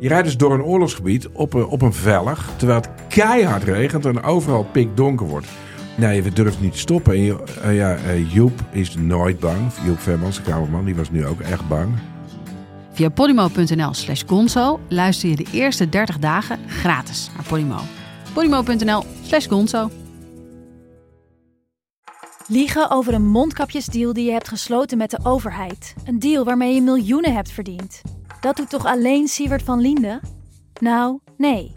Je rijdt dus door een oorlogsgebied op een, op een vellig, terwijl het keihard regent en overal pikdonker wordt. Nee, we durven niet te stoppen. En je- eh, ja, eh, Joep is nooit bang. Joep Vermans, de kamerman, die was nu ook echt bang. Via podimo.nl slash gonzo luister je de eerste 30 dagen gratis naar Podimo. podimo.nl slash gonzo. Liegen over een mondkapjesdeal die je hebt gesloten met de overheid. Een deal waarmee je miljoenen hebt verdiend. Dat doet toch alleen Siewert van Liende? Nou, nee.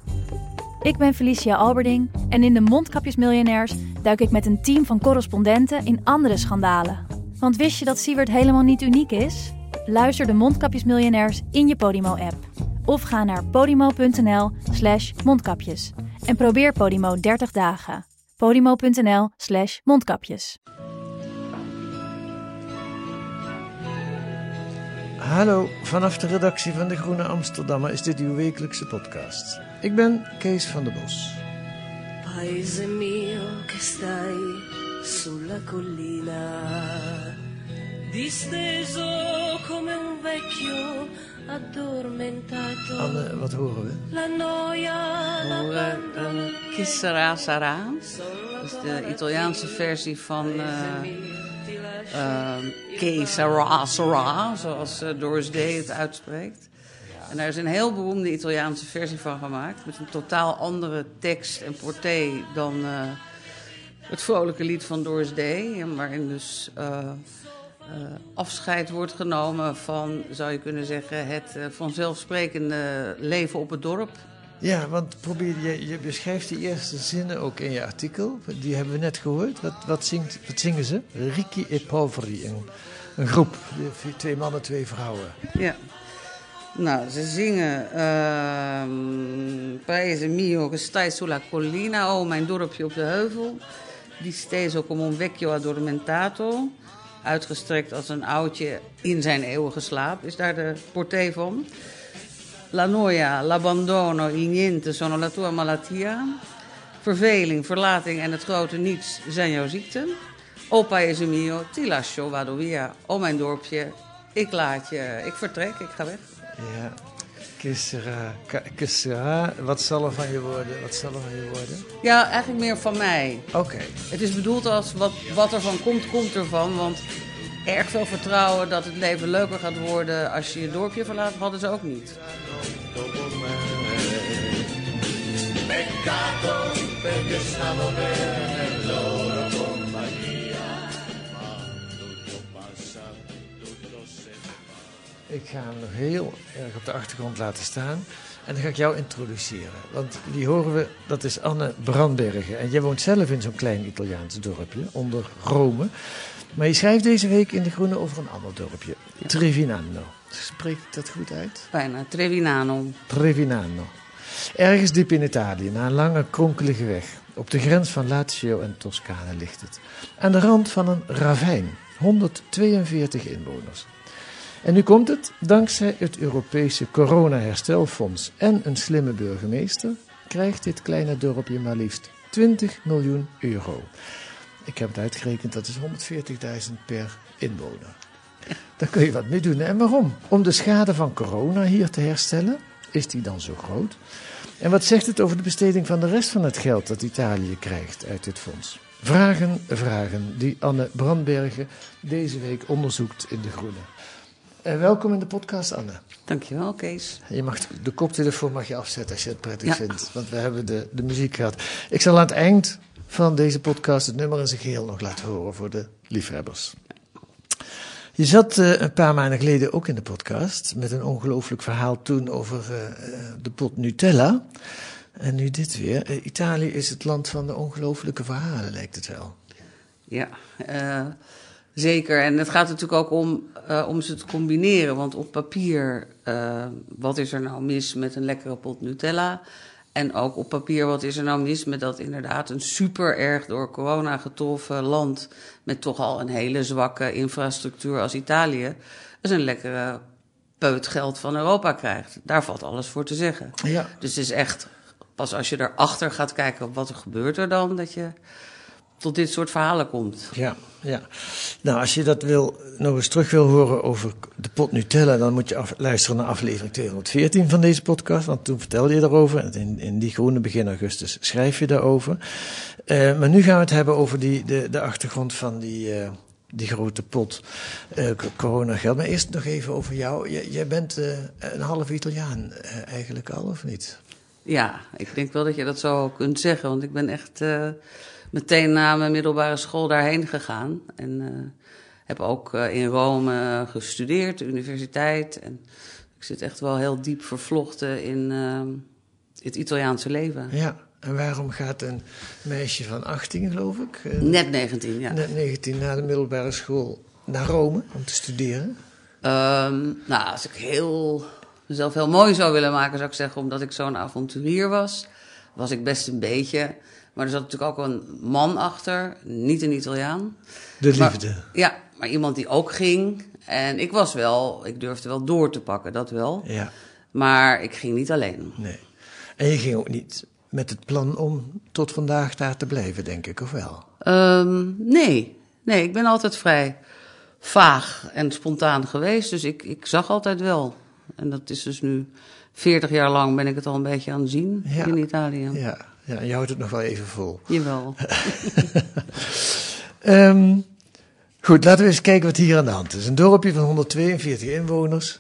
Ik ben Felicia Alberding en in de Mondkapjesmiljonairs duik ik met een team van correspondenten in andere schandalen. Want wist je dat Siewert helemaal niet uniek is? Luister de Mondkapjesmiljonairs in je Podimo-app. Of ga naar podimo.nl slash mondkapjes. En probeer Podimo 30 dagen. podimo.nl slash mondkapjes. Hallo, vanaf de redactie van De Groene Amsterdammer is dit uw wekelijkse podcast. Ik ben Kees van der Bos. Paese mio che stai sulla collina, disteso come un vecchio addormentato. Anne, wat horen we? La noia, la horen een Kissera Sara. Dat is de Italiaanse versie van eh eh, Che Sarà Sarà, zoals eh, Doris Day het uitspreekt. En daar is een heel beroemde Italiaanse versie van gemaakt. Met een totaal andere tekst en porté dan eh, het vrolijke lied van Doris Day. Waarin dus eh, afscheid wordt genomen van, zou je kunnen zeggen, het vanzelfsprekende leven op het dorp. Ja, want probeer, je, je beschrijft die eerste zinnen ook in je artikel. Die hebben we net gehoord. Wat, wat, zingt, wat zingen ze? Ricchi e Poveri, een, een groep. Twee mannen, twee vrouwen. Ja. Nou, ze zingen ehm Paese mio che stai sulla collina, oh mijn dorpje op de heuvel. Die steso come un vecchio addormentato. Uitgestrekt als een oudje in zijn eeuwige slaap, is daar de porté van. La noia, l'abbandono, il niente sono la tua malattia. Verveling, verlating en het grote niets zijn jouw ziekten. O paese mio, ti lascio, vado via. O mijn dorpje, ik laat je, ik vertrek, ik ga weg. Ja. Sera, wat zal er van je worden? Wat zal er van je worden? Ja, eigenlijk meer van mij. Oké. Het is bedoeld als wat, wat er van komt, komt ervan. Want erg veel vertrouwen dat het leven leuker gaat worden als je je dorpje verlaat, hadden ze ook niet. Ik ga hem nog heel erg op de achtergrond laten staan. En dan ga ik jou introduceren. Want die horen we, dat is Anne Brandbergen. En jij woont zelf in zo'n klein Italiaans dorpje, onder Rome. Maar je schrijft deze week in De Groene over een ander dorpje. Trevinano. Spreek ik dat goed uit? Bijna, Trevinano. Trevinano. Ergens diep in Italië, na een lange kronkelige weg. Op de grens van Lazio en Toscane ligt het. Aan de rand van een ravijn. 142 inwoners. En nu komt het, dankzij het Europese corona-herstelfonds en een slimme burgemeester, krijgt dit kleine dorpje maar liefst 20 miljoen euro. Ik heb het uitgerekend, dat is 140.000 per inwoner. Daar kun je wat mee doen. En waarom? Om de schade van corona hier te herstellen. Is die dan zo groot? En wat zegt het over de besteding van de rest van het geld dat Italië krijgt uit dit fonds? Vragen, vragen die Anne Brandbergen deze week onderzoekt in De Groene. En welkom in de podcast, Anne. Dankjewel, Kees. Je mag de koptelefoon mag je afzetten als je het prettig Ja. vindt, want we hebben de, de muziek gehad. Ik zal aan het eind van deze podcast het nummer in zijn geheel nog laten horen voor de liefhebbers. Je zat eh, een paar maanden geleden ook in de podcast met een ongelooflijk verhaal toen over eh, eh, de pot Nutella. En nu dit weer. Italië is het land van de ongelooflijke verhalen, lijkt het wel. Ja, zeker. En het gaat natuurlijk ook om, om ze te combineren. Want op papier, wat is er nou mis met een lekkere pot Nutella? En ook op papier, wat is er nou mis met dat inderdaad een super erg door corona getroffen land... met toch al een hele zwakke infrastructuur als Italië... dus een lekkere peut geld van Europa krijgt. Daar valt alles voor te zeggen. Ja. Dus het is echt pas als je erachter gaat kijken wat er gebeurt er dan, dat je tot dit soort verhalen komt. Ja, ja. Nou, als je dat wil, nog eens terug wil horen over de pot Nutella, dan moet je af- luisteren naar aflevering 214 van deze podcast. Want toen vertelde je daarover. In, in die groene begin augustus schrijf je daarover. Eh, maar nu gaan we het hebben over die, de, de achtergrond van die, eh, die grote pot eh corona geld. Maar eerst nog even over jou. Jij, jij bent een half Italiaan eigenlijk al, of niet? Ja, ik denk wel dat je dat zo kunt zeggen. Want ik ben echt meteen na mijn middelbare school daarheen gegaan. En eh, heb ook eh, in Rome gestudeerd, de universiteit. En ik zit echt wel heel diep vervlochten in eh, het Italiaanse leven. Ja. En waarom gaat een meisje van 18, geloof ik, eh, Net 19, ja. net 19 na de middelbare school naar Rome om te studeren? Ehm, nou, als ik heel, mezelf heel mooi zou willen maken, zou ik zeggen, omdat ik zo'n avonturier was, was ik best een beetje. Maar er zat natuurlijk ook een man achter, niet een Italiaan. De Maar- liefde. ja, maar iemand die ook ging. En ik was wel, ik durfde wel door te pakken, dat wel. Ja, Maar ik ging niet alleen. nee. En je ging ook niet met het plan om tot vandaag daar te blijven, denk ik, of wel? Ehm, nee, nee, ik ben altijd vrij vaag en spontaan geweest. Dus ik, ik zag altijd wel. En dat is dus nu 40 jaar lang ben ik het al een beetje aan het zien Ja. in Italië. Ja, ja, en je houdt het nog wel even vol. Jawel. Ehm, goed, laten we eens kijken wat hier aan de hand is. Een dorpje van 142 inwoners.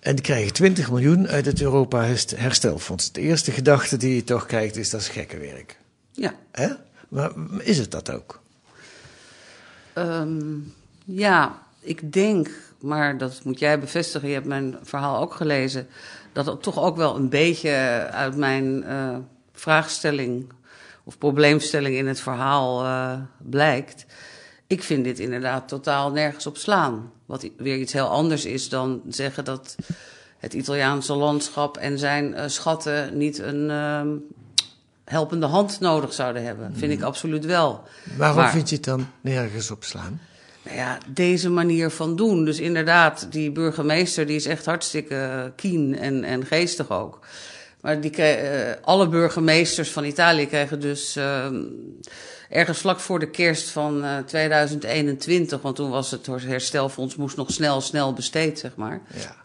En die krijgen 20 miljoen uit het Europa Herst- Herstelfonds. De eerste gedachte die je toch krijgt is dat is gekkenwerk. Ja. Hè? Maar is het dat ook? Ehm, ja, ik denk, maar dat moet jij bevestigen, je hebt mijn verhaal ook gelezen, dat het toch ook wel een beetje uit mijn eh, vraagstelling of probleemstelling in het verhaal eh, blijkt. Ik vind dit inderdaad totaal nergens op slaan. Wat weer iets heel anders is dan zeggen dat het Italiaanse landschap en zijn eh, schatten niet een ehm, helpende hand nodig zouden hebben. Vind ik absoluut wel. Waarom Maar- vind je het dan nergens op slaan? Nou ja, deze manier van doen. Dus inderdaad, die burgemeester die is echt hartstikke eh, keen en, en geestig ook. Maar die eh, alle burgemeesters van Italië kregen dus eh, ergens vlak voor de kerst van eh, 2021, want toen was het herstelfonds moest nog snel, snel besteed, zeg maar Ja.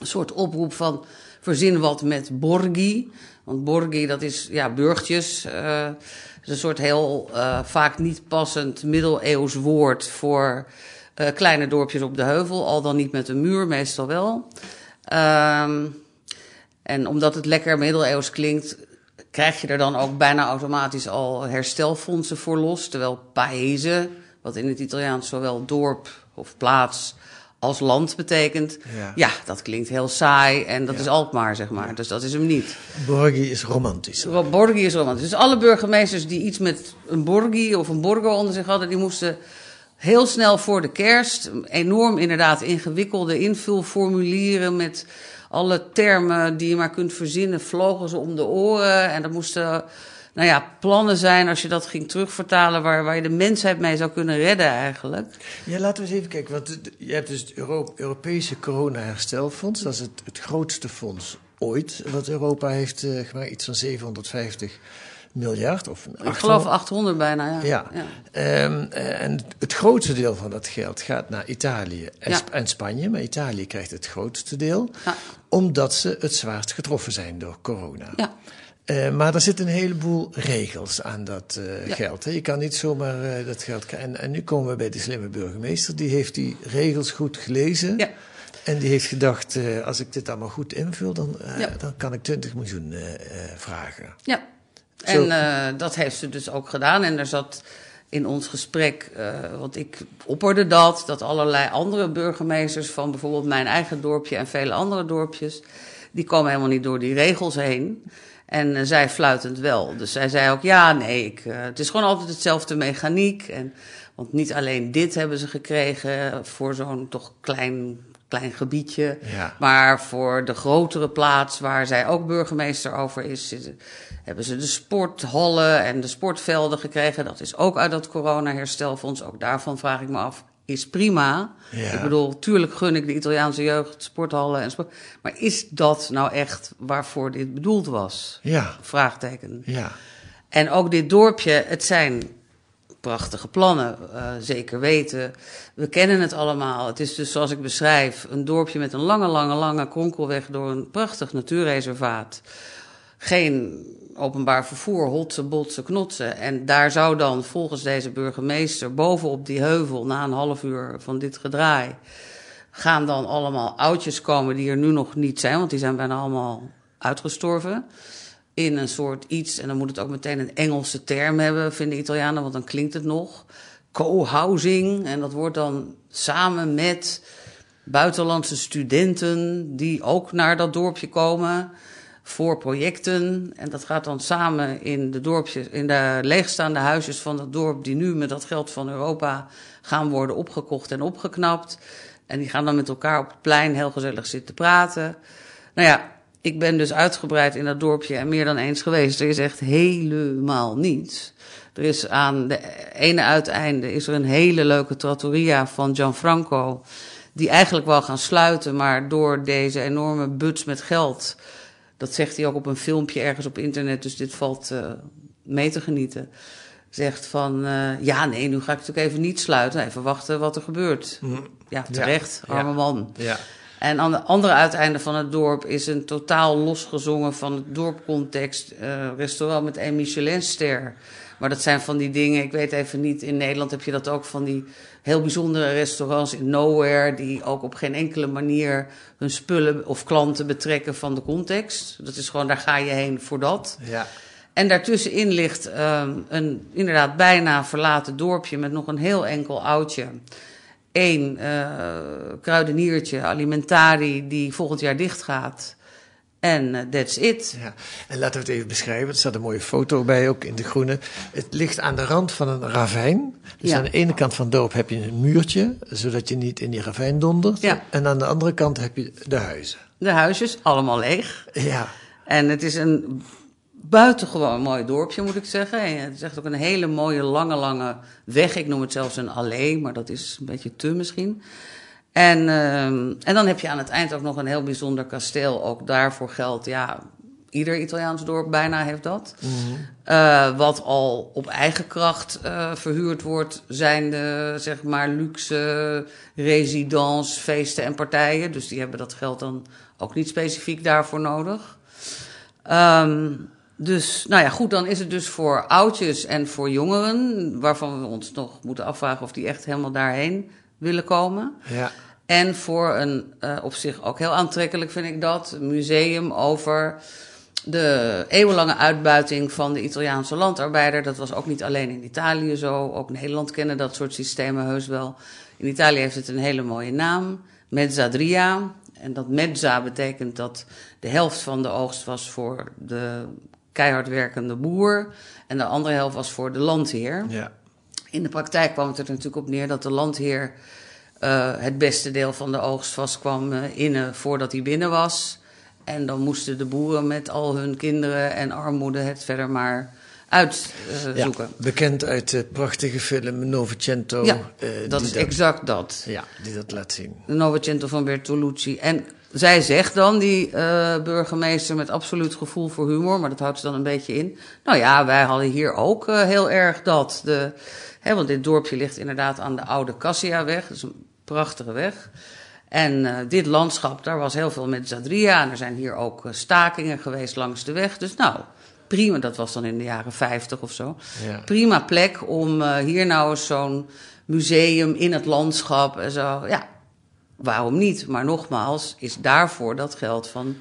een soort oproep van verzin wat met borgi. Want borgi, dat is ja, burgtjes. eh, is een soort heel eh, vaak niet passend middeleeuws woord voor eh, kleine dorpjes op de heuvel. Al dan niet met een muur, meestal wel. Ehm, en omdat het lekker middeleeuws klinkt, krijg je er dan ook bijna automatisch al herstelfondsen voor los. Terwijl paese, wat in het Italiaans zowel dorp of plaats als land betekent, Ja. ja, dat klinkt heel saai en dat Ja. is Alkmaar, zeg maar. Dus dat is hem niet. Borgi is romantisch. Ro- Borgi is romantisch. Dus alle burgemeesters die iets met een borgi of een borgo onder zich hadden, die moesten heel snel voor de kerst enorm inderdaad ingewikkelde invulformulieren met alle termen die je maar kunt verzinnen, vlogen ze om de oren. En dat moesten nou ja, plannen zijn, als je dat ging terugvertalen, waar, waar je de mensheid mee zou kunnen redden eigenlijk. Ja, laten we eens even kijken. Want je hebt dus het Euro- Europese corona-herstelfonds. Dat is het, het grootste fonds ooit wat Europa heeft eh, gemaakt. Iets van 750 miljard. Of Ik geloof 800 bijna, ja. Ja. Ehm, eh, en het grootste deel van dat geld gaat naar Italië en, Ja. Sp- en Spanje. Maar Italië krijgt het grootste deel. Omdat ze het zwaarst getroffen zijn door corona. Ja. Eh, maar er zitten een heleboel regels aan dat eh, Ja. geld. Hè. Je kan niet zomaar dat geld krijgen. En, en nu komen we bij de slimme burgemeester. Die heeft die regels goed gelezen. Ja. En die heeft gedacht, als ik dit allemaal goed invul, dan, Ja. dan kan ik 20 miljoen vragen. Ja. En eh, dat heeft ze dus ook gedaan. En er zat in ons gesprek, eh, want ik opperde dat, dat allerlei andere burgemeesters van bijvoorbeeld mijn eigen dorpje en vele andere dorpjes, die komen helemaal niet door die regels heen. En eh, zij fluitend wel. Dus zij zei ook, ja, nee, ik, het is gewoon altijd hetzelfde mechaniek. En, want niet alleen dit hebben ze gekregen voor zo'n toch klein, klein gebiedje. Ja. Maar voor de grotere plaats waar zij ook burgemeester over is, zitten- hebben ze de sporthallen en de sportvelden gekregen. Dat is ook uit dat corona-herstelfonds. Ook daarvan vraag ik me af, is prima. Ja. Ik bedoel, tuurlijk gun ik de Italiaanse jeugd sporthallen en sport. Maar is dat nou echt waarvoor dit bedoeld was? Ja, Vraagteken. ja. En ook dit dorpje, het zijn prachtige plannen, eh, zeker weten. We kennen het allemaal. Het is dus zoals ik beschrijf, een dorpje met een lange, lange, lange kronkelweg door een prachtig natuurreservaat. Geen openbaar vervoer, hotsen, botsen, knotsen. En daar zou dan volgens deze burgemeester bovenop die heuvel na een half uur van dit gedraai gaan dan allemaal oudjes komen die er nu nog niet zijn, want die zijn bijna allemaal uitgestorven. In een soort iets, en dan moet het ook meteen een Engelse term hebben, vinden Italianen, want dan klinkt het nog. Co-housing, en dat wordt dan samen met buitenlandse studenten die ook naar dat dorpje komen voor projecten. En dat gaat dan samen in de dorpjes, in de leegstaande huisjes van dat dorp, die nu met dat geld van Europa gaan worden opgekocht en opgeknapt. En die gaan dan met elkaar op het plein heel gezellig zitten praten. Nou ja, ik ben dus uitgebreid in dat dorpje en meer dan eens geweest. Er is echt helemaal niets. Er is aan de ene uiteinde is er een hele leuke trattoria van Gianfranco. Die eigenlijk wel gaan sluiten, maar door deze enorme buts met geld. Dat zegt hij ook op een filmpje ergens op internet, dus dit valt uh, mee te genieten. Zegt van, uh, ja nee, nu ga ik natuurlijk even niet sluiten. Even wachten wat er gebeurt. Mm. Ja, terecht, ja. arme man. Ja. En aan de andere uiteinde van het dorp is een totaal losgezongen van het dorpcontext uh, restaurant met een Michelinster. Maar dat zijn van die dingen, ik weet even niet, in Nederland heb je dat ook van die heel bijzondere restaurants in Nowhere, die ook op geen enkele manier hun spullen of klanten betrekken van de context. Dat is gewoon, daar ga je heen voor dat. Ja. En daartussenin ligt um, een inderdaad bijna verlaten dorpje met nog een heel enkel oudje één uh, kruideniertje, alimentari, die volgend jaar dicht gaat. En uh, that's it. Ja. En laten we het even beschrijven. Er staat een mooie foto bij, ook in de groene. Het ligt aan de rand van een ravijn. Dus Ja. aan de ene kant van het dorp heb je een muurtje, zodat je niet in die ravijn dondert. Ja. En aan de andere kant heb je de huizen. De huisjes, allemaal leeg. Ja, En het is een buitengewoon mooi dorpje, moet ik zeggen. En het is echt ook een hele mooie, lange, lange weg. Ik noem het zelfs een allee, maar dat is een beetje te misschien. En, ehm, en dan heb je aan het eind ook nog een heel bijzonder kasteel. Ook daarvoor geldt, ja, ieder Italiaans dorp bijna heeft dat. Eh, wat al op eigen kracht eh, verhuurd wordt, zijn de zeg maar luxe residence, feesten en partijen. Dus die hebben dat geld dan ook niet specifiek daarvoor nodig. Ehm, dus, nou ja, goed, dan is het dus voor oudjes en voor jongeren, waarvan we ons nog moeten afvragen of die echt helemaal daarheen willen komen. ja. En voor een, uh, op zich ook heel aantrekkelijk vind ik dat, een museum over de eeuwenlange uitbuiting van de Italiaanse landarbeider. Dat was ook niet alleen in Italië zo, ook Nederland kennen dat soort systemen heus wel. In Italië heeft het een hele mooie naam, mezzadria. En dat mezza betekent dat de helft van de oogst was voor de keihard werkende boer en de andere helft was voor de landheer. ja. In de praktijk kwam het er natuurlijk op neer dat de landheer uh, het beste deel van de oogst vast kwam uh, innen voordat hij binnen was. En dan moesten de boeren met al hun kinderen en armoede het verder maar uitzoeken. Ja, bekend uit de prachtige film Novecento. ja, eh, dat is exact dat. Ja, die dat laat zien. Novecento van Bertolucci. En zij zegt dan, die uh, burgemeester met absoluut gevoel voor humor, maar dat houdt ze dan een beetje in. Nou ja, wij hadden hier ook uh, heel erg dat. De, hè, want dit dorpje ligt inderdaad aan de oude Cassiaweg. Dat is een prachtige weg. En uh, dit landschap, daar was heel veel met Zadria. En er zijn hier ook stakingen geweest langs de weg. Dus nou, prima. Dat was dan in de jaren 50 of zo. Ja. Prima plek om hier nou eens zo'n museum in het landschap en zo. Ja, waarom niet? Maar nogmaals, is daarvoor dat geld van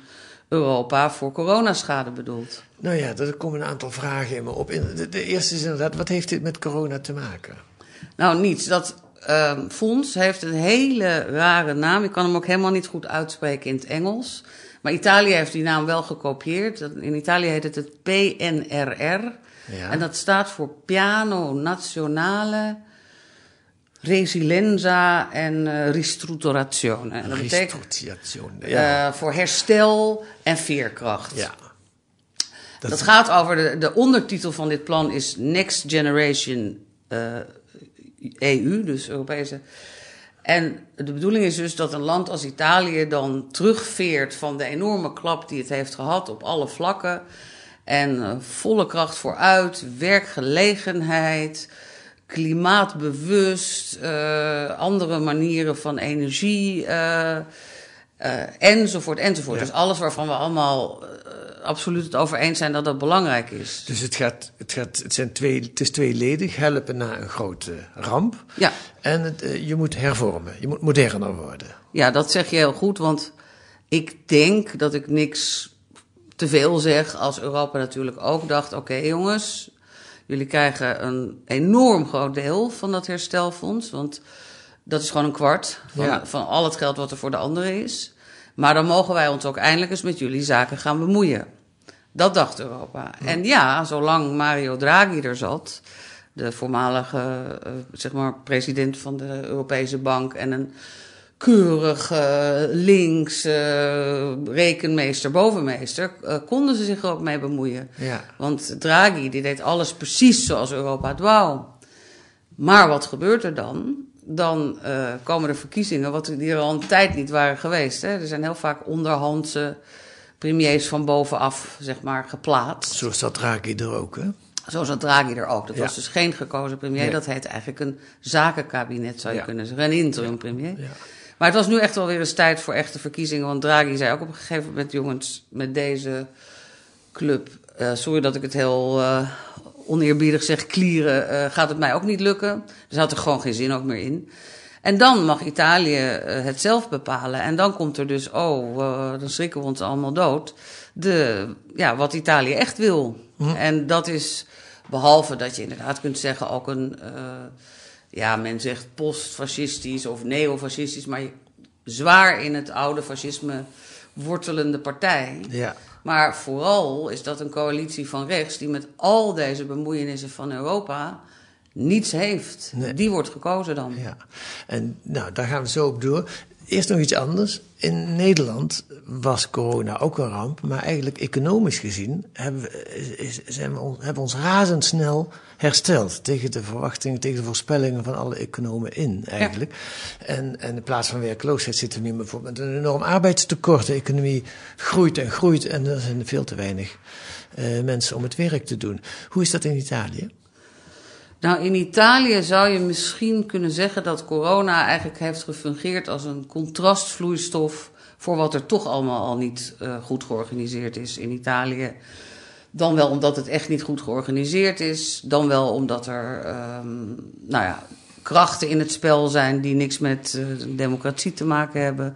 Europa voor coronaschade bedoeld? Nou ja, er komen een aantal vragen in me op. De, de eerste is inderdaad, wat heeft dit met corona te maken? Nou, niets. Dat uh, fonds heeft een hele rare naam. Ik kan hem ook helemaal niet goed uitspreken in het Engels. Maar Italië heeft die naam wel gekopieerd. In Italië heet het het PNRR. Ja. En dat staat voor Piano Nazionale Resilienza en uh, Ristrutturazione. En dat betekent ja. uh, voor herstel en veerkracht. Ja. Dat, dat gaat over de, de ondertitel van dit plan is Next Generation uh, EU, dus Europese. En de bedoeling is dus dat een land als Italië dan terugveert van de enorme klap die het heeft gehad op alle vlakken. En volle kracht vooruit, werkgelegenheid, klimaatbewust, eh, andere manieren van energie, eh, enzovoort, enzovoort. Ja. Dus alles waarvan we allemaal absoluut het over eens zijn dat dat belangrijk is. Dus het, gaat, het, gaat, het, zijn twee, het is tweeledig, helpen na een grote ramp. Ja. En het, je moet hervormen, je moet moderner worden. Ja, dat zeg je heel goed, want ik denk dat ik niks te veel zeg als Europa natuurlijk ook dacht: oké jongens, jullie krijgen een enorm groot deel van dat herstelfonds, want dat is gewoon een kwart van, Ja. van al het geld wat er voor de anderen is. Maar dan mogen wij ons ook eindelijk eens met jullie zaken gaan bemoeien. Dat dacht Europa. En ja, zolang Mario Draghi er zat, de voormalige eh, zeg maar, president van de Europese Bank en een keurige links rekenmeester, bovenmeester, eh, konden ze zich er ook mee bemoeien. Ja. Want Draghi die deed alles precies zoals Europa het wou. Maar wat gebeurt er dan? Dan eh, komen er verkiezingen, wat die er al een tijd niet waren geweest. Hè? Er zijn heel vaak onderhandse premiers van bovenaf, zeg maar, geplaatst. Zo zat Draghi er ook, hè? Zo zat Draghi er ook. Dat Ja. was dus geen gekozen premier. Nee. Dat heet eigenlijk een zakenkabinet, zou je Ja. kunnen zeggen. Een interim premier. Ja. Maar het was nu echt wel weer eens tijd voor echte verkiezingen. Want Draghi zei ook op een gegeven moment: jongens, met deze club. eh, sorry dat ik het heel eh, oneerbiedig zeg, klieren. eh, gaat het mij ook niet lukken. Er zat er gewoon geen zin ook meer in. En dan mag Italië het zelf bepalen. En dan komt er dus, oh, dan schrikken we ons allemaal dood. De, ja, wat Italië echt wil. En dat is, behalve dat je inderdaad kunt zeggen, ook een, ja, men zegt postfascistisch of neofascistisch, maar zwaar in het oude fascisme wortelende partij. Ja. Maar vooral is dat een coalitie van rechts die met al deze bemoeienissen van Europa niets heeft. Nee. Die wordt gekozen dan. Ja, en nou, daar gaan we zo op door. Eerst nog iets anders. In Nederland was corona ook een ramp, maar eigenlijk economisch gezien hebben we, zijn we, hebben we ons razendsnel hersteld tegen de verwachtingen, tegen de voorspellingen van alle economen in eigenlijk. En, en in plaats van werkloosheid zitten we nu bijvoorbeeld met een enorm arbeidstekort. De economie groeit en groeit en er zijn veel te weinig eh, mensen om het werk te doen. Hoe is dat in Italië? Nou, in Italië zou je misschien kunnen zeggen dat corona eigenlijk heeft gefungeerd als een contrastvloeistof voor wat er toch allemaal al niet eh, goed georganiseerd is in Italië. Dan wel omdat het echt niet goed georganiseerd is, dan wel omdat er ehm, nou ja, krachten in het spel zijn die niks met eh, democratie te maken hebben.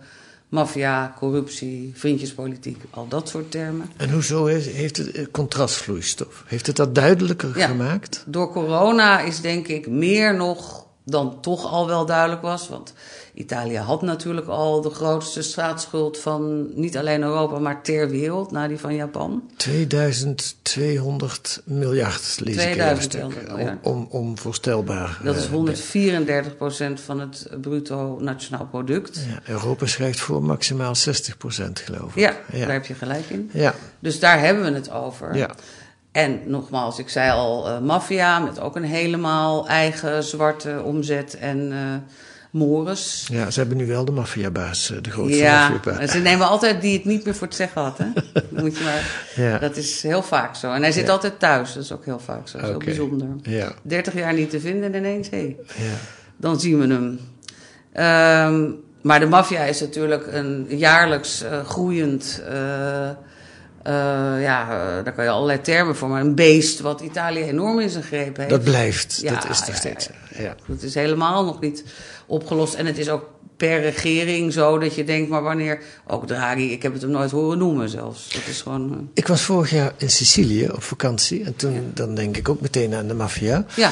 Maffia, corruptie, vriendjespolitiek, al dat soort termen. En hoezo heeft, heeft het eh, contrastvloeistof? Heeft het dat duidelijker Ja. gemaakt? Door corona is denk ik meer nog dan toch al wel duidelijk was. Want Italië had natuurlijk al de grootste staatsschuld van niet alleen Europa, maar ter wereld, na die van Japan. 2200 miljard lees ik 2200 stuk. miljard. Om, om, onvoorstelbaar. Dat is eh, 134% van het bruto nationaal product. Ja, Europa schrijft voor maximaal 60% geloof ik. Ja, daar ja. heb je gelijk in. Ja, Dus daar hebben we het over. ja. En nogmaals, ik zei al, eh maffia met ook een helemaal eigen zwarte omzet en eh mores. ja, ze hebben nu wel de maffiabaas, eh, de grootste Ja, maffiabaas. ze nemen altijd die het niet meer voor het zeggen had. Hè? Moet je maar, Ja. Dat is heel vaak zo. En hij zit Ja. altijd thuis, dat is ook heel vaak zo. Dat is heel bijzonder. Ja, 30 jaar niet te vinden en ineens, hé, ja. dan zien we hem. Ehm, maar de maffia is natuurlijk een jaarlijks groeiend... eh, ja, eh, daar kan je allerlei termen voor, maar een beest wat Italië enorm in zijn greep heeft. Dat blijft, Ja, dat is nog ja, steeds. ja. Het is helemaal nog niet opgelost. En het is ook per regering zo dat je denkt, maar wanneer... Ook Draghi, ik heb het hem nooit horen noemen zelfs. Dat is gewoon... eh, Ik was vorig jaar in Sicilië op vakantie en toen dan denk ik ook meteen aan de maffia. ja,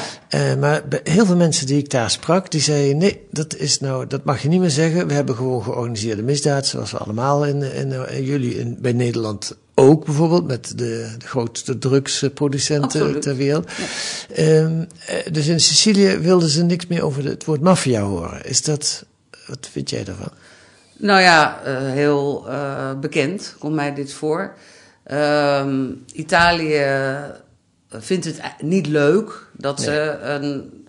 maar bij heel veel mensen die ik daar sprak, die zeiden: nee, dat, is nou, dat mag je niet meer zeggen. We hebben gewoon georganiseerde misdaad, zoals we allemaal in, in, in jullie in, bij Nederland ook bijvoorbeeld, met de, de grootste drugsproducenten Absoluut. ter wereld. Ehm, eh, dus in Sicilië wilden ze niks meer over het woord maffia horen. Is dat, wat vind jij daarvan? nou ja, eh, heel eh, bekend komt mij dit voor. Ehm, Italië vindt het niet leuk dat ze een...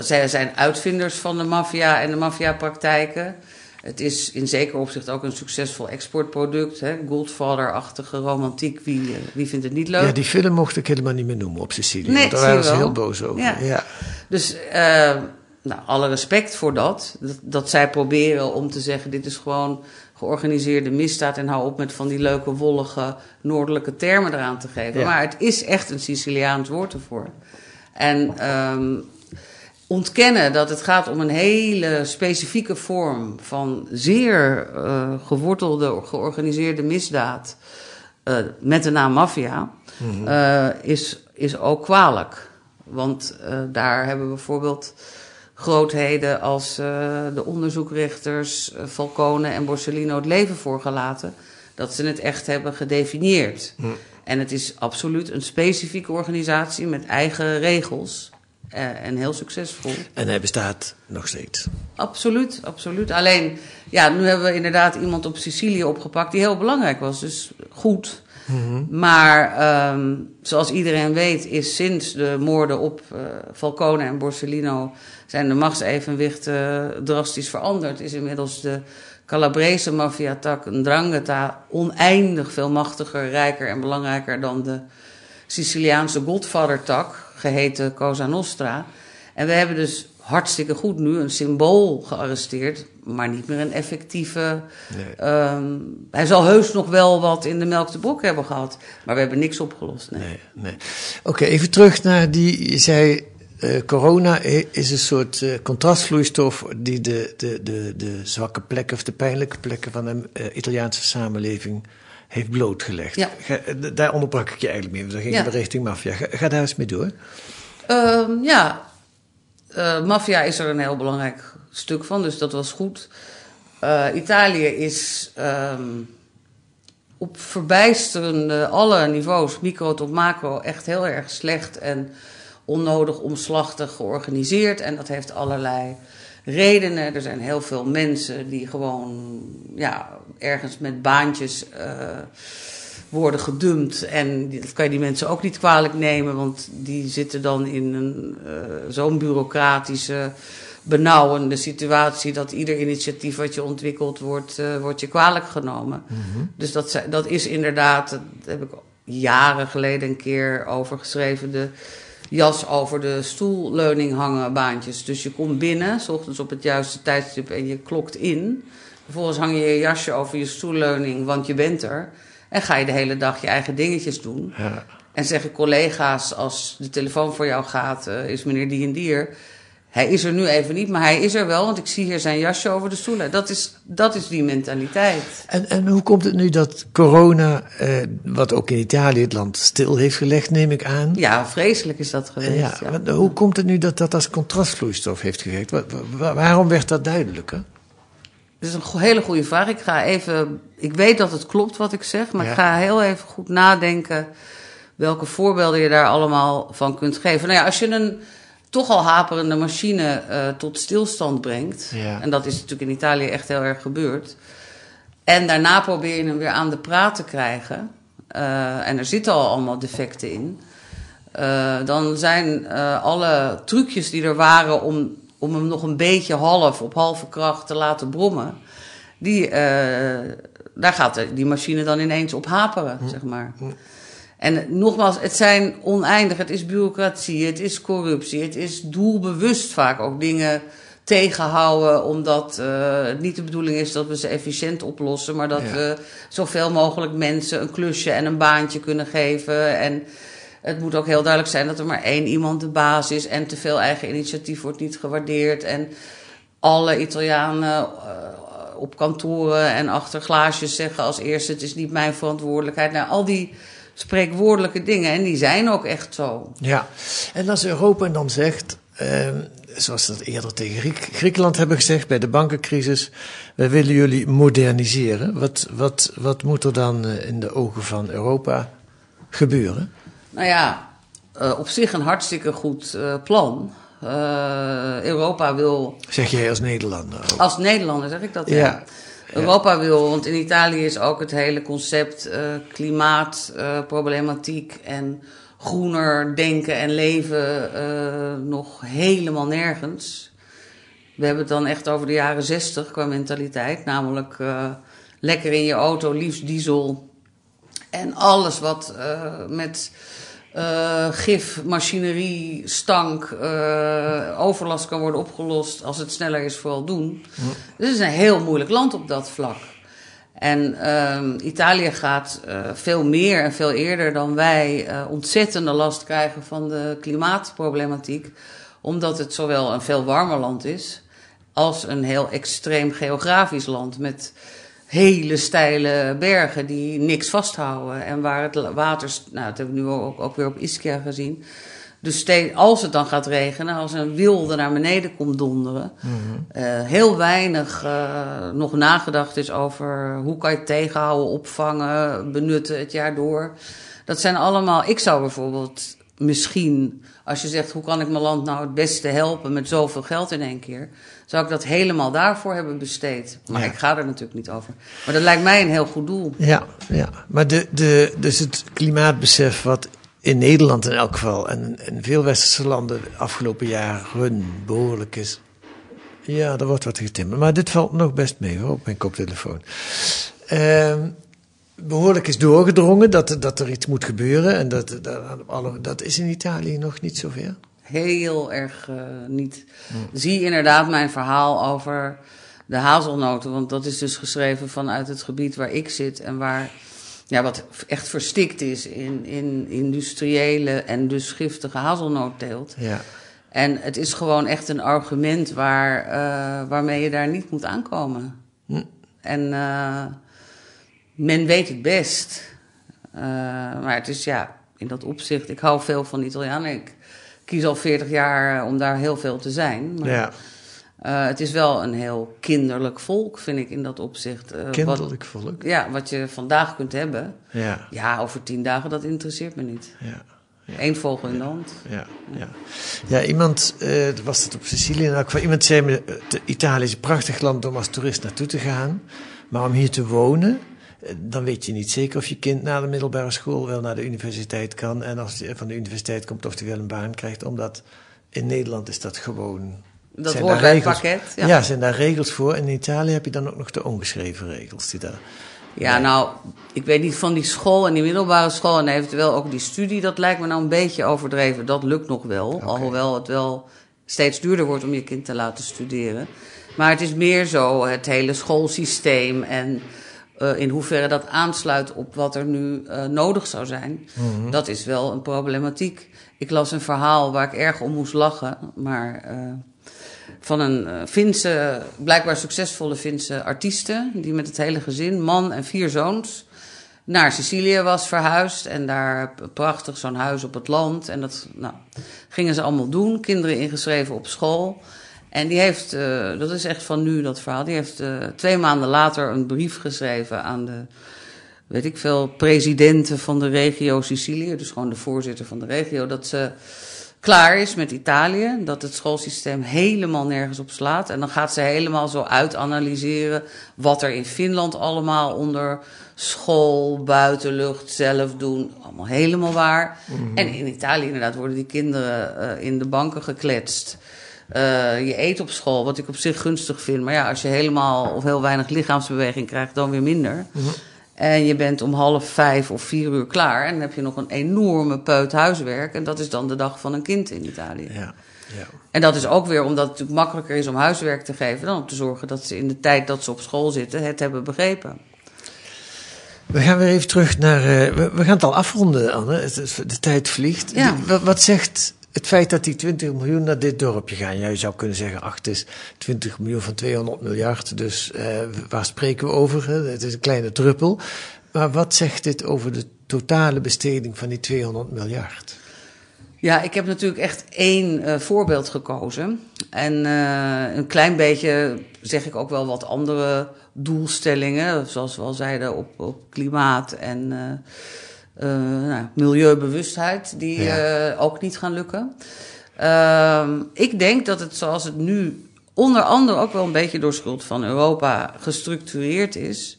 zij zijn uitvinders van de maffia en de maffiapraktijken. Het is in zeker opzicht ook een succesvol exportproduct. hè. Goldfather-achtige romantiek. Wie, eh, wie vindt het niet leuk? Ja, die film mocht ik helemaal niet meer noemen op Sicilië. Nee, want daar waren ze heel boos over. Ja. Ja. Dus eh, nou, alle respect voor dat. dat. Dat zij proberen om te zeggen: dit is gewoon georganiseerde misdaad. En hou op met van die leuke, wollige, noordelijke termen eraan te geven. Ja. Maar het is echt een Siciliaans woord ervoor. En ehm, ontkennen dat het gaat om een hele specifieke vorm van zeer eh, gewortelde, georganiseerde misdaad. eh, met de naam maffia, eh, is, is ook kwalijk. Want daar hebben bijvoorbeeld grootheden als de onderzoekrechters Falcone en Borsellino het leven voorgelaten. Dat ze het echt hebben gedefinieerd. En het is absoluut een specifieke organisatie met eigen regels. Eh, en heel succesvol. En hij bestaat nog steeds. Absoluut, absoluut. Alleen, ja, nu hebben we inderdaad iemand op Sicilië opgepakt die heel belangrijk was. Dus goed. Maar ehm, zoals iedereen weet, is sinds de moorden op eh, Falcone en Borsellino zijn de machtsevenwichten drastisch veranderd. Is inmiddels de Calabrese maffia-tak, een drangheta, oneindig veel machtiger, rijker en belangrijker dan de Siciliaanse Godfather-tak, geheten Cosa Nostra. En we hebben dus hartstikke goed nu een symbool gearresteerd, maar niet meer een effectieve. Ehm, hij zal heus nog wel wat in de melk te broek hebben gehad, maar we hebben niks opgelost. Nee. Nee, nee. Oké, even terug naar die. Je zei. eh, corona is een soort eh, contrastvloeistof die de, de, de, de zwakke plekken of de pijnlijke plekken van de eh, Italiaanse samenleving heeft blootgelegd. Ja. Ga- eh, daar onderbrak ik je eigenlijk mee, want dan ging Ja. je richting maffia. Ga, ga daar eens mee door. Ehm, ja, Eh maffia is er een heel belangrijk stuk van, dus dat was goed. Eh, Italië is ehm, op verbijsterende alle niveaus, micro tot macro, echt heel erg slecht en onnodig omslachtig georganiseerd. En dat heeft allerlei redenen. Er zijn heel veel mensen die gewoon ja, ergens met baantjes eh, worden gedumpt. En dat kan je die mensen ook niet kwalijk nemen, want die zitten dan in een eh, zo'n bureaucratische, benauwende situatie dat ieder initiatief wat je ontwikkelt wordt, eh, wordt je kwalijk genomen. Dus dat, dat is inderdaad, dat heb ik jaren geleden een keer over geschreven, de jas over de stoelleuning hangen baantjes. Dus je komt binnen, s ochtends op het juiste tijdstip en je klokt in. Vervolgens hang je je jasje over je stoelleuning, want je bent er. En ga je de hele dag je eigen dingetjes doen. Ja. En zeggen collega's, als de telefoon voor jou gaat, eh, is meneer die en dier. Hij is er nu even niet, maar hij is er wel, want ik zie hier zijn jasje over de stoelen. Dat is, dat is die mentaliteit. En, en hoe komt het nu dat corona, eh, wat ook in Italië het land stil heeft gelegd, neem ik aan? Ja, vreselijk is dat geweest. Ja, Hoe komt het nu dat dat als contrastvloeistof heeft gewerkt? Wa- wa- waarom werd dat duidelijker? Dat is een hele goede vraag. Ik ga even. Ik weet dat het klopt wat ik zeg, maar Ja. ik ga heel even goed nadenken welke voorbeelden je daar allemaal van kunt geven. Nou ja, als je een toch al haperende machine eh, tot stilstand brengt, Ja. en dat is natuurlijk in Italië echt heel erg gebeurd, en daarna probeer je hem weer aan de praat te krijgen, eh, en er zitten al allemaal defecten in. Eh, dan zijn alle trucjes die er waren om, om hem nog een beetje half op halve kracht te laten brommen, die, daar gaat die machine dan ineens op haperen, zeg maar. En eh, nogmaals, het zijn oneindig. Het is bureaucratie, het is corruptie, het is doelbewust vaak ook dingen tegenhouden, omdat eh, het niet de bedoeling is dat we ze efficiënt oplossen, maar dat Ja. we zoveel mogelijk mensen een klusje en een baantje kunnen geven. En het moet ook heel duidelijk zijn dat er maar één iemand de baas is en te veel eigen initiatief wordt niet gewaardeerd. En alle Italianen eh, op kantoren en achter glaasjes zeggen als eerste: het is niet mijn verantwoordelijkheid. Nou, al die spreekwoordelijke dingen, en die zijn ook echt zo. Ja, en als Europa dan zegt, ehm, zoals ze dat eerder tegen Griek- Griekenland hebben gezegd bij de bankencrisis, wij willen jullie moderniseren. Wat, wat, wat moet er dan eh, in de ogen van Europa gebeuren? Nou ja, eh, op zich een hartstikke goed eh, plan. Europa wil Zeg jij als Nederlander ook. Als Nederlander zeg ik dat, ja. Ja. Europa wil, want in Italië is ook het hele concept eh, klimaatproblematiek en groener denken en leven eh, nog helemaal nergens. We hebben het dan echt over de jaren 60 qua mentaliteit. Namelijk eh, lekker in je auto, liefst diesel. En alles wat eh, met eh, gif, machinerie, stank, eh, overlast kan worden opgelost als het sneller is, vooral doen. Dus het is een heel moeilijk land op dat vlak. En ehm, Italië gaat eh, veel meer en veel eerder dan wij ontzettende last krijgen van de klimaatproblematiek. Omdat het zowel een veel warmer land is, als een heel extreem geografisch land. Met hele steile bergen die niks vasthouden. En waar het water, nou dat hebben we nu ook, ook weer op Ischia gezien. Dus ste- als het dan gaat regenen, als een wilde naar beneden komt donderen, eh, heel weinig eh, nog nagedacht is over hoe kan je het tegenhouden, opvangen, benutten het jaar door. Dat zijn allemaal, ik zou bijvoorbeeld misschien, als je zegt hoe kan ik mijn land nou het beste helpen met zoveel geld in één keer, zou ik dat helemaal daarvoor hebben besteed. Maar Ja. ik ga er natuurlijk niet over. Maar dat lijkt mij een heel goed doel. Ja, ja. maar de, de, dus het klimaatbesef wat in Nederland in elk geval en in veel westerse landen de afgelopen jaren behoorlijk is. Ja, er wordt wat getimmerd, maar dit valt nog best mee hoor, op mijn koptelefoon. Ehm, behoorlijk is doorgedrongen dat, er- dat er iets moet gebeuren en dat, dat, alle, dat is in Italië nog niet zover. Heel erg eh, niet. Zie inderdaad mijn verhaal over de hazelnoten. Want dat is dus geschreven vanuit het gebied waar ik zit. En waar, ja, wat echt verstikt is in, in industriële en dus giftige hazelnootteelt. Ja. En het is gewoon echt een argument waar, eh, waarmee je daar niet moet aankomen. Hm. En eh, men weet het best. Eh, maar het is ja, in dat opzicht, ik hou veel van Italianen. Ik kies al 40 jaar om daar heel veel te zijn. Maar, ja, eh, het is wel een heel kinderlijk volk, vind ik in dat opzicht. Eh, wat- kinderlijk volk. ja, wat je vandaag kunt hebben. Ja, Ja, over tien dagen, dat interesseert me niet. ja. Eén vogel in de hand. Ja, ja. ja iemand, eh, was het op Sicilië in elk geval, iemand zei me, eh, Italië is een prachtig land om als toerist naartoe te gaan, maar om hier te wonen, eh, dan weet je niet zeker of je kind na de middelbare school wel naar de universiteit kan en als hij van de universiteit komt of hij wel een baan krijgt, omdat in Nederland is dat gewoon... Dat zijn hoort bij het pakket. Ja. Ja. zijn daar regels voor. En in Italië heb je dan ook nog de ongeschreven regels die daar... Ja, nou, ik weet niet van die school en die middelbare school en eventueel ook die studie, dat lijkt me nou een beetje overdreven. Dat lukt nog wel, alhoewel het wel steeds duurder wordt om je kind te laten studeren. Maar het is meer zo het hele schoolsysteem en eh, in hoeverre dat aansluit op wat er nu eh, nodig zou zijn. Dat is wel een problematiek. Ik las een verhaal waar ik erg om moest lachen, maar eh, van een Finse, blijkbaar succesvolle Finse artieste, die met het hele gezin, man en vier zoons, naar Sicilië was verhuisd. En daar prachtig zo'n huis op het land. En dat nou, gingen ze allemaal doen. Kinderen ingeschreven op school. En die heeft, eh, dat is echt van nu dat verhaal, die heeft eh, twee maanden later een brief geschreven aan de, weet ik veel, presidenten van de regio Sicilië. Dus gewoon de voorzitter van de regio. Dat ze klaar is met Italië. Dat het schoolsysteem helemaal nergens op slaat. En dan gaat ze helemaal zo uitanalyseren wat er in Finland allemaal onder school, buitenlucht, zelf doen. Allemaal helemaal waar. En in Italië inderdaad worden die kinderen eh, in de banken gekletst. Eh, je eet op school, wat ik op zich gunstig vind. Maar ja, als je helemaal of heel weinig lichaamsbeweging krijgt, dan weer minder. En je bent om half vijf of vier uur klaar. En dan heb je nog een enorme peut huiswerk. En dat is dan de dag van een kind in Italië. Ja, ja. En dat is ook weer omdat het natuurlijk makkelijker is om huiswerk te geven... dan om te zorgen dat ze in de tijd dat ze op school zitten het hebben begrepen. We gaan weer even terug naar. eh, we, we gaan het al afronden, Anne. Is- de tijd vliegt. Ja. De- wat, wat zegt het feit dat die 20 miljoen naar dit dorpje gaan? Ja, je zou kunnen zeggen: ach, het is 20 miljoen van 200 miljard. Dus eh, waar spreken we over? Hè? Het is een kleine druppel. Maar wat zegt dit over de totale besteding van die 200 miljard? Ja, ik heb natuurlijk echt één eh, voorbeeld gekozen. En eh, een klein beetje zeg ik ook wel wat andere doelstellingen. Zoals we al zeiden op, op klimaat en nou, milieubewustheid. Die Ja. eh, ook niet gaan lukken. Ehm, ik denk dat het zoals het nu onder andere ook wel een beetje door schuld van Europa gestructureerd is.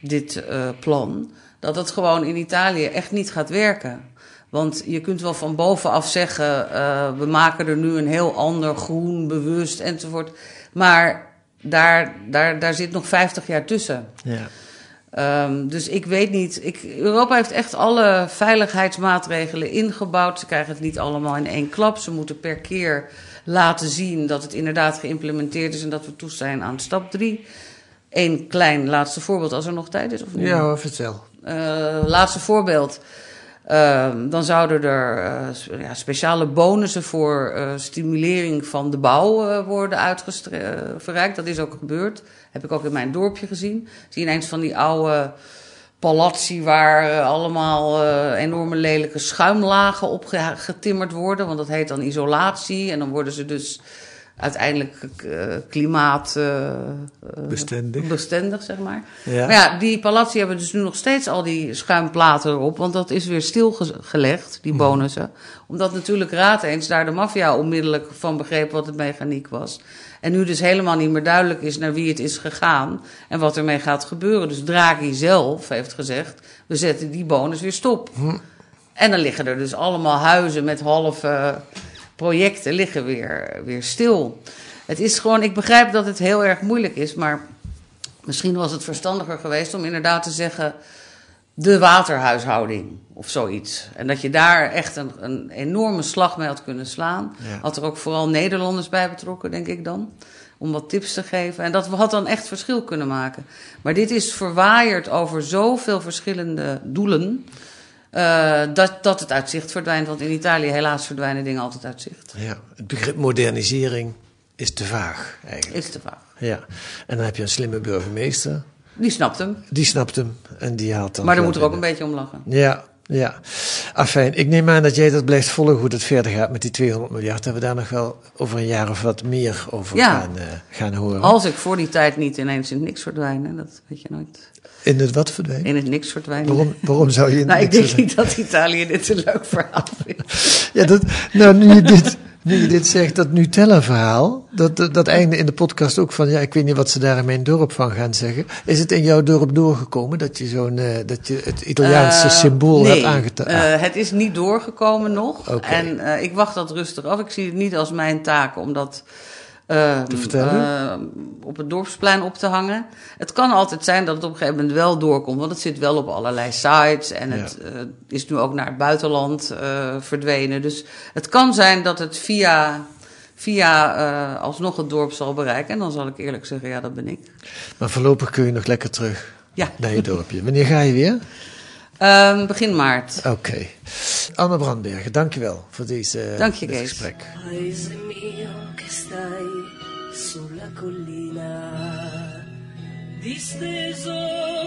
Dit eh, plan. Dat het gewoon in Italië echt niet gaat werken. Want je kunt wel van bovenaf zeggen, eh, we maken er nu een heel ander groen, bewust enzovoort. Maar daar, daar, daar zit nog 50 jaar tussen. Ja. Ehm, dus ik weet niet. Ik, Europa heeft echt alle veiligheidsmaatregelen ingebouwd. Ze krijgen het niet allemaal in één klap. Ze moeten per keer laten zien dat het inderdaad geïmplementeerd is en dat we toe zijn aan stap drie. Eén klein laatste voorbeeld, als er nog tijd is. Of niet? Ja, vertel. Eh, laatste voorbeeld. Ehm, dan zouden er eh, ja, speciale bonussen voor eh, stimulering van de bouw eh, worden uitgereikt. Dat is ook gebeurd. Heb ik ook in mijn dorpje gezien. Zie ineens van die oude palazzi waar allemaal enorme lelijke schuimlagen op ge- getimmerd worden. Want dat heet dan isolatie. En dan worden ze dus uiteindelijk eh, klimaat... eh, eh, Bestendig. bestendig, zeg maar. Ja. Maar ja, die palazzi hebben dus nu nog steeds al die schuimplaten erop. Want dat is weer stilgelegd, die bonussen. Omdat natuurlijk Raad eens daar de maffia onmiddellijk van begreep wat de mechaniek was. En nu dus helemaal niet meer duidelijk is naar wie het is gegaan en wat ermee gaat gebeuren. Dus Draghi zelf heeft gezegd, we zetten die bonus weer stop. En dan liggen er dus allemaal huizen met halve projecten liggen weer, weer stil. Het is gewoon, ik begrijp dat het heel erg moeilijk is, maar misschien was het verstandiger geweest om inderdaad te zeggen de waterhuishouding of zoiets. En dat je daar echt een, een enorme slag mee had kunnen slaan. Ja. Had er ook vooral Nederlanders bij betrokken, denk ik dan. Om wat tips te geven. En dat had dan echt verschil kunnen maken. Maar dit is verwaaierd over zoveel verschillende doelen. Eh, dat, dat het uit zicht verdwijnt. Want in Italië helaas verdwijnen dingen altijd uit zicht. Ja, het begrip modernisering is te vaag eigenlijk. Is te vaag. Ja, en dan heb je een slimme burgemeester, Die snapt hem. die snapt hem en die haalt dan... Maar daar geld moet er ook een beetje om lachen. Ja, ja. Afijn, ik neem aan dat jij dat blijft volgen hoe het verder gaat met die 200 miljard. En we daar nog wel over een jaar of wat meer over Ja. gaan, eh, gaan horen. Als ik voor die tijd niet ineens in niks verdwijn. hè, Dat weet je nooit. In het wat verdwijnen? In het niks verdwijnen. Waarom, waarom zou je in Nou, ik denk verdwijnen? niet dat Italië dit een leuk verhaal vindt. Ja, dat, nou, nu je dit, nu je dit zegt, dat Nutella-verhaal, dat, dat, dat einde in de podcast ook van, ja, ik weet niet wat ze daar in mijn dorp van gaan zeggen. Is het in jouw dorp doorgekomen dat je zo'n, eh, dat je het Italiaanse Eh, symbool nee, hebt eh, het is niet doorgekomen nog. Oké. En ik wacht dat rustig af. Ik zie het niet als mijn taak om dat eh, Te vertellen? eh, op het dorpsplein op te hangen. Het kan altijd zijn dat het op een gegeven moment wel doorkomt. Want het zit wel op allerlei sites. En het eh, is nu ook naar het buitenland eh, verdwenen. Dus het kan zijn dat het via, via eh, alsnog het dorp zal bereiken. En dan zal ik eerlijk zeggen, ja, dat ben ik. maar voorlopig kun je nog lekker terug Ja, naar je dorpje. Wanneer ga je weer? Ehm, begin maart. Oké. Anne Brandbergen, dankjewel voor deze, Dank je, dit Kees. gesprek. Che stai sulla collina, disteso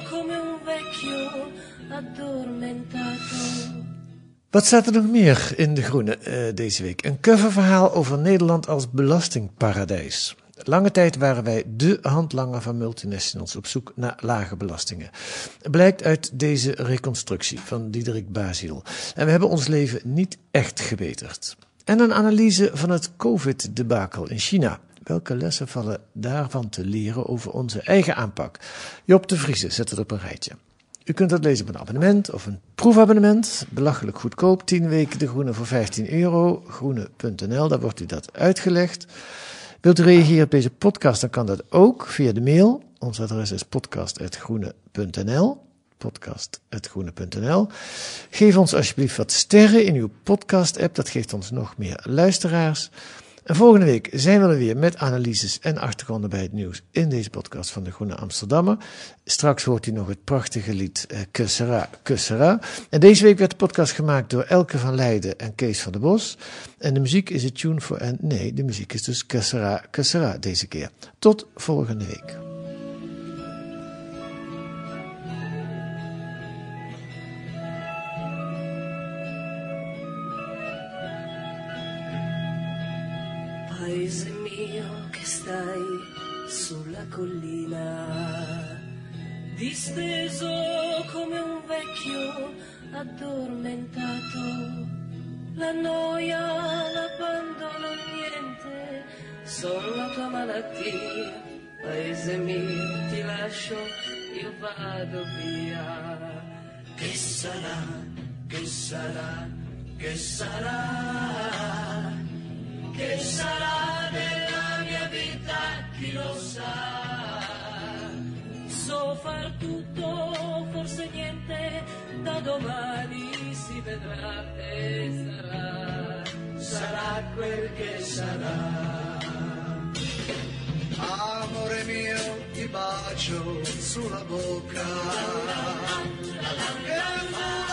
come un vecchio addormentato. Wat staat er nog meer in De Groene eh, deze week? Een coververhaal over Nederland als belastingparadijs. Lange tijd waren wij dé handlanger van multinationals op zoek naar lage belastingen. Blijkt uit deze reconstructie van Diederik Baziel. En we hebben ons leven niet echt gebeterd. En een analyse van het COVID-debakel in China. Welke lessen vallen daarvan te leren over onze eigen aanpak? Job de Vrieze zet het op een rijtje. U kunt dat lezen op een abonnement of een proefabonnement. Belachelijk goedkoop. 10 weken de Groene voor 15 euro. Groene.nl, daar wordt u dat uitgelegd. Wilt u reageren op deze podcast, dan kan dat ook via de mail. Ons adres is podcast.groene.nl. Podcast.groene.nl. Geef ons alsjeblieft wat sterren in uw podcast-app. Dat geeft ons nog meer luisteraars. En volgende week zijn we er weer met analyses en achtergronden bij het nieuws in deze podcast van de Groene Amsterdammer. Straks hoort u nog het prachtige lied eh, Kussera, Kussera. En deze week werd de podcast gemaakt door Elke van Leiden en Kees van der Bos. En de muziek is het tune voor, en nee, de muziek is dus Kussera, Kussera deze keer. Tot volgende week. Paese mio che stai sulla collina, disteso come un vecchio addormentato. La noia, l'abbandono, niente, sono la tua malattia. Paese mio, ti lascio, io vado via. Che sarà, che sarà, che sarà? Che sarà della mia vita, chi lo sa. So far tutto, forse niente, da domani si vedrà e sarà, sarà quel che sarà. Amore mio, ti bacio sulla bocca. La, la, la,